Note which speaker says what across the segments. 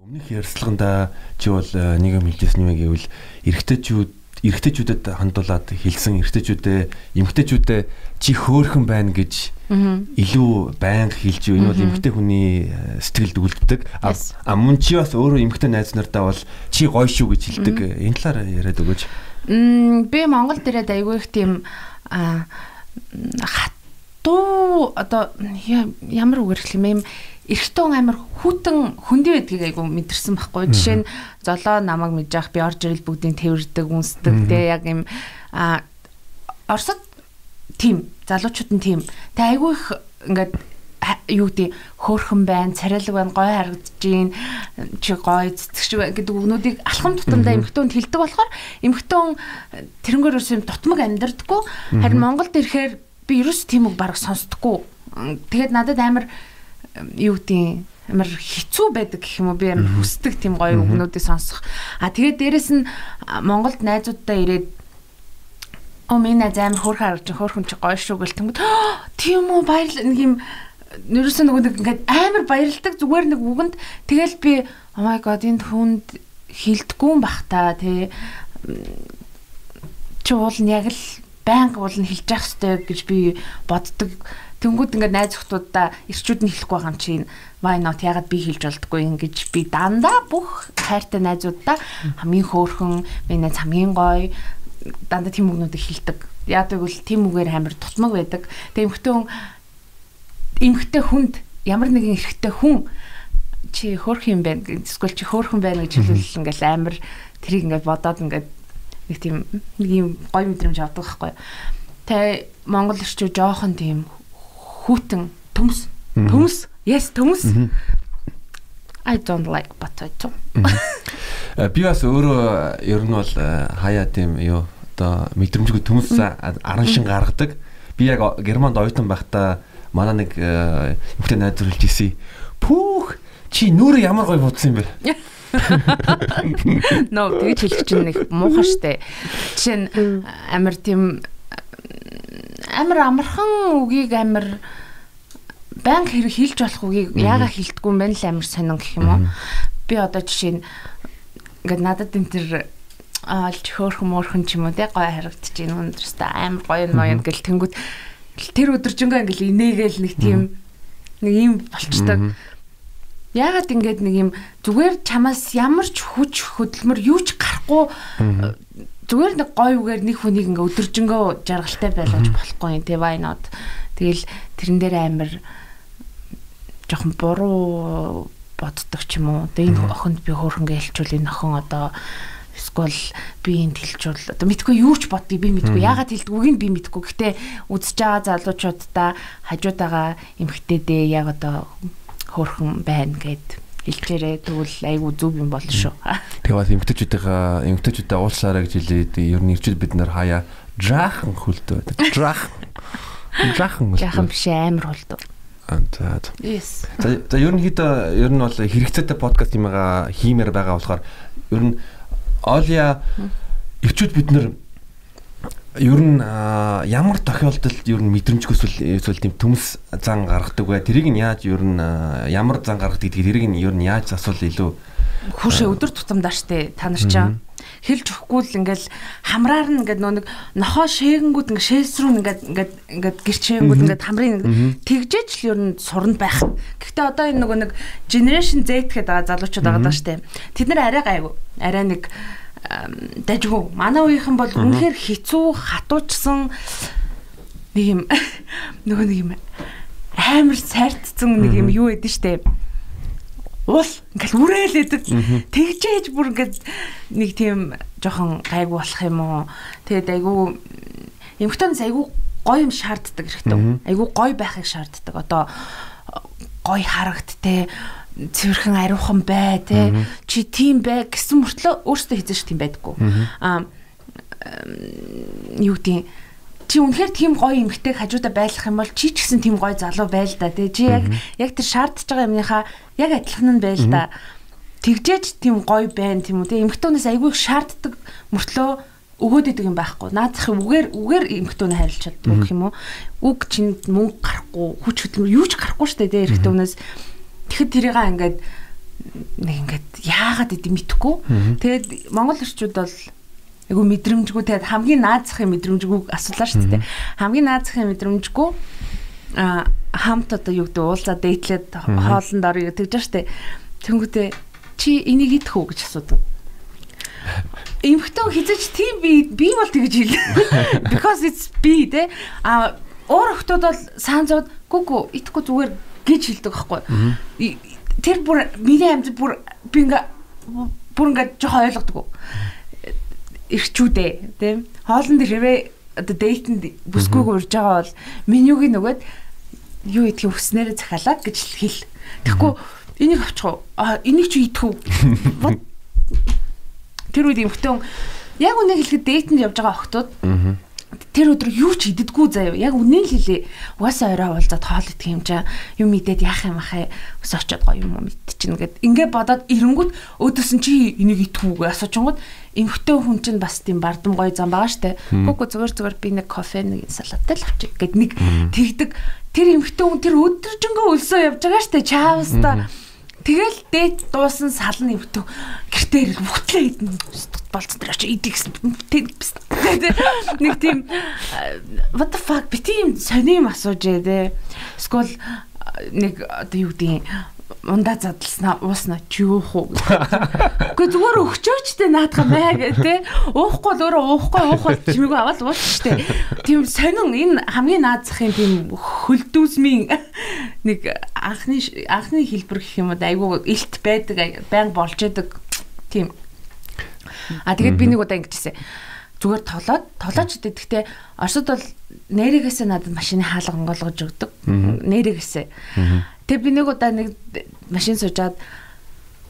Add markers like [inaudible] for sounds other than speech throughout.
Speaker 1: Өмнөх ярьцлаганда чи бол нэг юм хэлжсэн юм гэвэл эрэгтэйчүүд эрэгтэйчүүдэд хандуулаад хэлсэн эрэгтэйчүүдээ эмэгтэйчүүдээ чи хөөхөн байна гэж илүү байнга хэлж юу энэ бол эмэгтэй хүний сэтгэлд үлддэг. А мөн чи бас өөрөө эмэгтэй найз нартаа бол чи гоё шүү гэж хэлдэг. Энэ талаар яриад өгөөч.
Speaker 2: Би Монгол дээрээ айгүй их тийм хатуу одоо ямар үгээр хэлэх юм эрэгтэн амар хүүтэн хөндөй байдгийг айгу мэдэрсэн байхгүй. Жишээ нь золоо намайг мэдж явах би орж ирэл бүгдийг тэрвэрдэг, үнсдэг те яг юм а Оросд тийм залуучууд нь тийм. Тэ айгу их ингээд юу гэдэг хөөхөн байна, царайлаг байна, гой харагдаж гин чи гой цэцгч гэдэг үгнүүдийг алхам тутамдаа эмхтөнд хилдэг болохоор эмхтөн тэрнгөр ерөөс юм дутмаг амьдрдаггүй. Харин Монголд ирэхээр би ерөөс тийм үг бараг сонсдоггүй. Тэгээд надад амар юу гэдэг амар хэцүү байдаг гэх юм уу би амар хүсдэг тийм гоё үгнүүдийг сонсох. А тэгээд дээрэс нь Монголд найзуудтай ирээд Оо минь найз амар хөөрхөн харж хөөрхөн чи гоё шүү гэл тэнгүүд тийм үү баярлал нэг юм нэрсэн нөгөө нэг ингээд амар баярлдаг зүгээр нэг үгэнд тэгэл би oh my god энэ хүнд хилдэггүй бах та тий чи уул нь яг л байнга уул нь хилж явах хэрэгтэй гэж би боддог. Тэнгүүд ингээд найз охтуудаа ирчүүд нь хэлэхгүй байгаа юм чинь. Why not? Ягаад би хэлж болдгоо ингэж би дандаа бүх хайртай найзуудаа хамгийн хөөрхөн миний найз хамгийн гоё дандаа тийм үгнүүдийг хэлдэг. Яадаг бол тийм үгээр амар тутмаг байдаг. Тэгээ эмхтэн эмхтэй хүнд ямар нэгэн эрэгтэй хүн чи хөөрх юм байна эсвэл чи хөөрхөн байна гэж хэлвэл ингээл амар тэрийг ингээд бодоод ингээд нэг тийм нэг юм гоё мэдрэмж авдаг байхгүй. Тэ Монгол ирчүү жоохон тийм хүүтэн төмс. Төмс? Yes төмс. I don't like potato.
Speaker 1: Би бас өөрөө ер нь бол хаяа тийм юу одоо мэдрэмжгүй төмс араншин гаргадаг. Би яг Германд оюутан байхдаа манай нэг эмэгтэй найз зөвлөж ирсэн. Пүүх чи нүрэ ямар гоё будсан юм бэ? [laughs]
Speaker 2: Ноо тэгж хэлэх чинь нэг муухай штэ. Жишээ нь амар тийм амар амархан үгийг амар банк хэрэг хилж болох үгийг яагаад хилдэггүй юм бэ л амар сонин гэх юм уу. Би одоо жишээ нь ингээд надад энэ төр аалж хөөрхөн мөөрхөн ч юм уу те гой харагдаж байна өнөөдрөөс амар гоё ноён гэл тэнгүүд тэр өдөржингөө ингээл инээгээл нэг тийм нэг юм болчтой. Яагаад ингээд нэг юм зүгээр чамаас ямар ч хүч хөдөлмөр юу ч гарахгүй зүгээр нэг гой үгээр нэг хүнийг ингээ өдөржингөө жаргалтай байлгаж болохгүй. Юм те why not? Тэгэл тэрэн дээр амар жоохон буруу боддог ч юм уу? Одоо энэ охинд би хөөрхөнгө хэлчүүл энэ охин одоо эсвэл би энд хэлжүүл одоо мэдгүй юу ч бодгийг би мэдгүй. Яагаад хэлдэггүйг нь би мэдгүй. Гэхдээ үзэж байгаа залуучуудаа хажуудаага эмхтэйдээ яг одоо хөөрхөн байна гэд хэлчээрээ тэгвэл айгүй зүв юм болно шүү.
Speaker 1: Тэгээ бас эмгтээчүүдийн эмгтээчүүдэд уулзаарай гэж хэлээд ер нь ирчүүд бид нар хаяа жаахан хөлтөө байдаг. Жаахан. Жаахан.
Speaker 2: Жаахан биш амар хөлтөө.
Speaker 1: За. Yes. За ерөнхийдөө ер нь бол хэрэгцээтэй подкаст юмгаа хиймээр байгаа болохоор ер нь Оlia ирчүүд бид нар ер нь ямар тохиолдолд ер нь мэдрэмжгүй эсвэл тийм төмс зан гаргадаг вэ? Тэрийг нь яаж ер нь ямар зан гаргадаг гэдгийг тэрийг нь ер нь яаж асуул илүү
Speaker 2: Хүүшээ өдөр тутамдаа штэ та нар чаа. Хэлж өгөхгүй л ингээл хамраар нь ингээд нөө нэг нохоо шээгэнгүүд ингээд шээс рүү ингээд ингээд ингээд гэрчээнгүүд ингээд хамрын тэгжээч л ер нь сурна байх. Гэхдээ одоо энэ нөгөө нэг generation Z гэдэг залуучууд байгаа штэ. Тэд нар арай гайгүй. Арай нэг дажгүй. Манай үеийнхэн бол үнэхээр хэцүү хатуучсан нэг юм [laughs] нөгөө нэг юм амар цайртцсан нэг юм юу байдэн штэ. Уул ингээл үрээлэдэг. Тэгжээж бүр ингээд нэг тийм жоохон гайгүй болох юм уу. Тэгээд айгүй эмхтэнс айгүй гоё юм шаарддаг хэрэгтэй. Айгүй гоё байхыг шаарддаг. Одоо гоё харагд те цэвэрхэн ариухан бай те чи тийм бай гэсэн мөртлөө өөртөө хийж тийм байдаггүй. Аа юу гэдэг чи үнэхээр тийм гоё эмгтэй хажуудаа байлах юм бол чи ч гэсэн тийм гоё залуу байл да те чи яг яг тэр шаардж байгаа юмныхаа яг адилхан нь байл да. Тэгжээч тийм гоё байна тийм үү те эмгтүүнээс айгүй шаарддаг мөртлөө өгөөд идэг юм байхгүй. Наадах үгээр үгээр эмхтүүнээ харилж чаддаг гэх юм уу? Үг чинь мөнгө гарахгүй, хүч хөдөлмөр юу ч гарахгүй шүү дээ. Эрэгтэй хүнээс Тэгэхэд тэрийг ингээд нэг ингээд яагаад гэдэг мэдэхгүй. Тэгээд монгол эрчүүд бол айгу мэдрэмжгүй тэгээд хамгийн наазахын мэдрэмжгүй асуулаа шүү дээ. Хамгийн наазахын мэдрэмжгүй а хамт одоо юу гэдэг уулзаа дээтлээд хоолнд орё тэгж штэ. Тэнгүүтээ чи энийг идэх үү гэж асуудаг. Эмхтэн хизэж тийм би би бол тэгж хэл. [laughs] Because it's be те. А уур охтууд бол саанзууд гүгү идэхгүй зүгээр гэж хэлдэг байхгүй. Тэр бүр миний амьд бүр би ингээ бүр ингээ жоохон ойлгодгоо ирчүүдээ тийм хоолнд хэрвээ одоо дейтэнд бүсгүйг урж байгаа бол менюг нөгөөд юу идэх хүснээрээ захиалаа гэж хэл. Тэгэхгүй энийг авчих уу? А энийг чи идэх үү? [laughs] Тэр үед эмхтэн яг үнийг хэлэхэд дейтэнд явж байгаа охтууд тэр өдөр юу ч иддэггүй заяа. Яг үнэн л хэлээ. Угаасаа орой уулзаад хоол идэх юм чаа. Юм идээд яах юм ахаа. Ус очиод гоё юм мэдчихнэ гэд. Ингээ бодоод ирэнгүүт өөдөөс нь чи энийг идэхүүгээ асуучингууд эмхтэй хүн чинь бас тийм бардам гоё зам байгаа штэ. Гүгү зүгээр зүгээр би нэг кофе нэг салаттай л авчиг гэд нэг тэгдэг. Тэр эмхтэй хүн тэр өдөржингөө өлсөө явж байгаа штэ. Чаавста Тэгэл дээд дуусан салны өвтө гэртээ ирэл бүхтлээ идэн болцсон тэр очи идэх гэсэн. [laughs] Нэг тийм what the fuck би тийм сонирм асууж ээ те. Скол нэг одоо юу гэдэг ундаа задлснаа ууснаа чи уух уу. Гэхдээ зүгээр өгчөөчтэй наадах мэ гэ тэ. Уухгүй л өөрөө уухгүй уухай чимээгүй аваад ууч штэ. Тийм сонин энэ хамгийн наазахын тийм хөлдүүсмийн нэг анхны анхны хэлбэр гэх юм уу айгүй илт байдаг баян болж идэг. Тийм. А тэгээд би нэг удаа ингэжсэн зүгээр тоглоод тоглооч гэдэг. Гэхдээ Оросд бол нэрээгээсээ надад машины хаалга онгоолгож өгдөг. Нэрээгээсээ. Тэгээ би нэг удаа нэг машин суужаад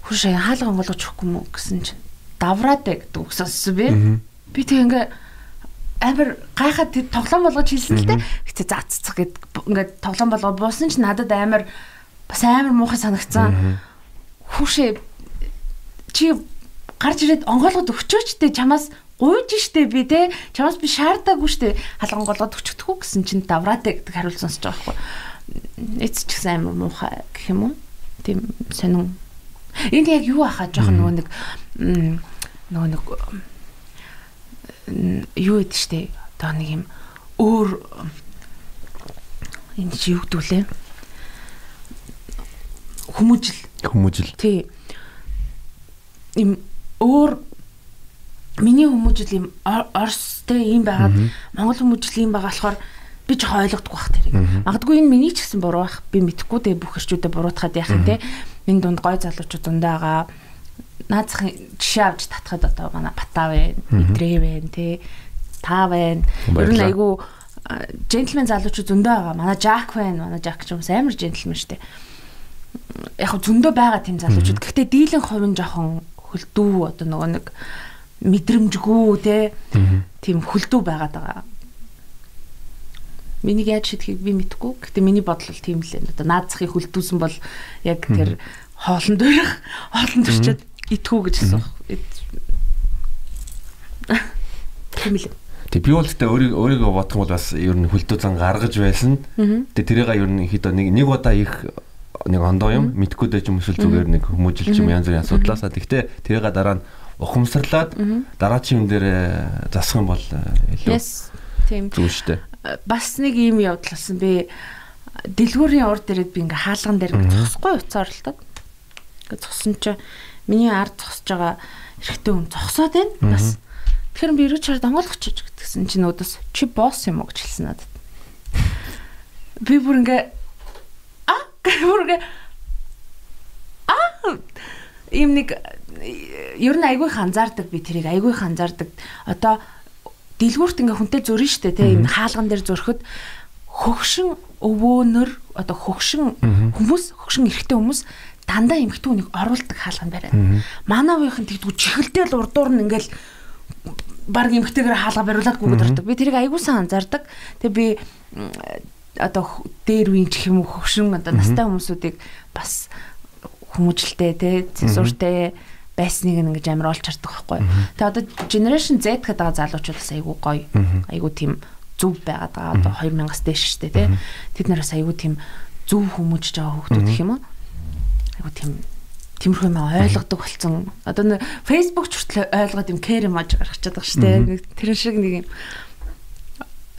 Speaker 2: хурш хаалга онгоолгож өгөхгүй мүү гэсэн чинь давраад гэдэг үгсэлсэн би. Би тэг ингээ амар гайхаад тоглоом болгож хэлсэн л дээ. Гэтэ зааццах гэд ингээд тоглоом болгоо буусан ч надад амар бас амар муухай санагцсан. Хүүшээ чи гарч ирээд онгоолгод өгчөөч те чамаас гуйж штэ би те чамаас би шаардаагүй штэ халган голгод өчтдөггүй гэсэн чинь давраатай гэдэг хариулт сонсож байгаа байхгүй эц ч гэсэн амар муухай гэх юм уу? Тийм сонин. Энд яг юу ахаа жоохон нөгөө нэг нөгөө нэг юу гэдэг штэ одоо нэг юм өөр энэ чи юу гэдүүлээ? Хүмүүжил.
Speaker 1: Хүмүүжил.
Speaker 2: Тий. Им өөр миний хүмүүжил юм Орос тэ юм байгаад Монгол хүмүүжил юм байгаа болохоор би ч ойлгохгүй бах тэрийг. Магадгүй энэ миний ч гэсэн буруу бах. Би мэдхгүй те бүх хэрчүүдэд буруутахад яах юм те. Миний дунд гой залуучууд дундаа наацхан жишээ авч татхад одоо манай батаа вэ, мэдрээ вэ те. Та вэ. Ер нь айгүй джентльмен залуучууд зөндөө байгаа. Манай Жак байна. Манай Жак ч юм амар джентльмен штэ. Яг зөндөө байгаа тийм залуучууд. Гэхдээ дийлэн хувийн жоохон хөлдөө одоо нөгөө нэг мэдрэмжгүй те. Тийм хөлдөө байгаад байгаа Миний яаж шийдэхийг би мэдэхгүй. Гэхдээ миний бодол бол тийм л энэ. Одоо наацхыг хөлдүүлсэн бол яг тэр хоолнд дөрөх, хоолнд дөрчөөд итгүү гэж хэлсэн. Тийм л.
Speaker 1: Тэг би бол тэ өөрийгөө бодох юм бол бас ер нь хөлдөө зан гаргаж байсан. Тэг тэрийг ер нь хэд нэг нэг удаа их нэг ондоо юм мэдхгүй дэж юм эсвэл зүгээр нэг хүмүүжилч юм янз бүрийн асуудлаасаа. Тэгтээ тэрийг дараа нь ухамсарлаад дараачийн юм дээр засах юм бол илүү
Speaker 2: тийм.
Speaker 1: зүг штэ.
Speaker 2: Бас нэг ийм явдал болсон. Би дэлгүүрийн урд ирээд би ингээ хаалган дээр зогсохгүй уцаар таг. Ингээ зогсон чи миний ард зогсож байгаа эрэгтэй хүн зогсоод байна. Бас тэгэхээр би эргэж хараад онгойлгоч гэсэн чинь өөдөөс чи босс юм уу гэж хэлсэн надад. Би бүр ингээ а [laughs] бүр ингээ а ийм нэг ер нь айгүй ханзаардаг би тэрийг айгүй ханзаардаг. Одоо дэлгүүрт ингээ хүнтэй зөрөн штэ тий энэ хаалган дээр зөрөхөд хөгшин өвөөнөр одоо хөгшин хүмүүс хөгшин эрэгтэй хүмүүс дандаа эмхтүүнийг оруулдаг хаалган барай. Манай үеийнхэн тэгдгүү чихэлдэл урдуур нь ингээл баг эмхтэйгээр хаалга бариулаад гүгэд ордог. Би тэрийг аягуулсан анзаардаг. Тэгээ би одоо дээр үеийн чих юм уу хөгшин одоо настай хүмүүсүүдийг бас хүмүүжлтэй тий цензуртэй байсныг ингэж амар олж хардаг байхгүй. Тэгээ одоо generation Z гэдэг байгаа залуучууд бас айгүй гоё. Айгүй тийм зөв байгаад байгаа. Одоо 2000-аас дээш дээ тий. Тэд нараас айгүй тийм зөв хүмүүжж байгаа хүмүүс гэх юм уу? Айгүй тийм тиймэрхүү юм ойлгодог болсон. Одоо нэг Facebook ч хүртэл ойлгоод юм юм аж гаргачихад байгаа шүү дээ. Нэг тэр шиг нэг юм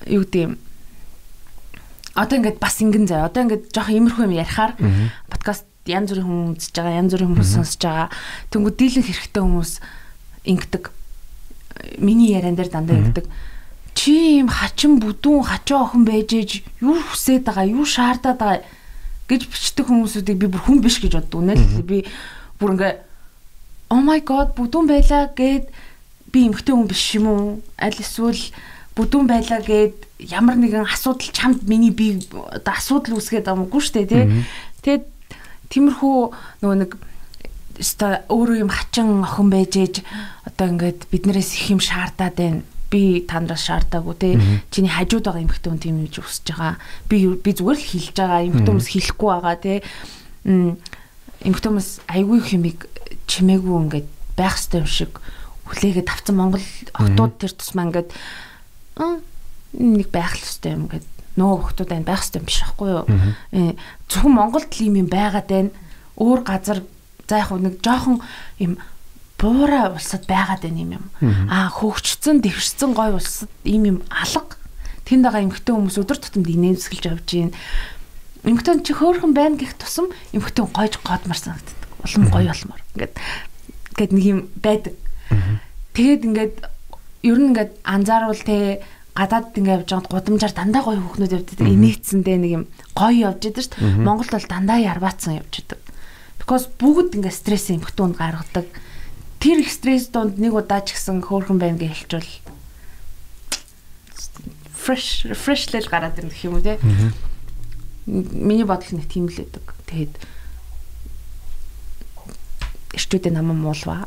Speaker 2: юу гэдэг юм одоо ингээд бас ингэн заяа. Одоо ингээд жоох иймэрхүү юм ярихаар подкаст янз бүрийн хүмүүс үзэж байгаа, янз бүрийн хүмүүс сонсож байгаа. Тэнгүү дийлэн хэрэгтэй хүмүүс ингэдэг. Миний яриан дээр дандаа ингэдэг. Чи юм хачин бүдүүн хачаа охин байж ээж юу хүсээд байгаа, юу шаардаад байгаа гэж бичдэг хүмүүсүүдийг би бүр хүн биш гэж боддог. Үнэ л би бүр ингээ oh my god бүдүүн байлаа гэд би эмгтэй хүн биш юм уу? Аль эсвэл бүдүүн байлаа гэд ямар нэгэн асуудал чамд миний би одоо асуудал үүсгээд шүү дээ тий. Тэгээд тиймэрхүү нөгөө нэг өөрөө юм хачин охин байж ээж одоо ингээд биднээс их юм шаардаад байна. Би танаас шаардаагүй те. Чиний хажууд байгаа эмэгтэй хүн тийм юм үсэж байгаа. Би би зүгээр л хэлж байгаа. Эмэгтэй хүмүүс хэлэхгүй байгаа те. Эмэгтэй хүмүүс айгүй хэмиг чимээгүй ингээд байх ёстой юм шиг хүлээгээд авсан Монгол охтууд тэр тусмаа ингээд нэг байх л ёстой юм гээд нөө хөхтүүд байна байх ёстой юм биш байхгүй юу. Э зөвхөн Монголд л юм байгаад байна. Өөр газар за яг нэг жоохон юм буура улсад байгаад байна юм юм. Аа хөгжцсөн, дэвшсэн гой улсад ийм юм алга. Тэнд байгаа эмгтэн хүмүүс өдөр тутамд инээмсгэлж явж байна. Эмгтэн чи хөөхөн байна гэх тусам эмгтэн гойж годмар санагддаг. Улам гоё болмоор. Ингээд ингээд нэг юм байдаг. Тэгээд ингээд ер нь ингээд анзааруул те гадаад ингээ явж байгаад гудамжаар дандаа гоё хүүхнүүд явдаг. Инээцсэндээ нэг юм гоё явж идэг шүү дээ. Монголд бол дандаа ярбаацсан явж идэг. Because бүгд ингээ стресс эмхтүүнд гаргадаг. Тэр их стресс донд нэг удаа ч гэсэн хөөрхөн байна гэж хэлчихвэл fresh fresh л гараад ирэх юм уу те. Миний бодол нэг тийм л байдаг. Тэгээд эрчүүдээ намаа муулваа.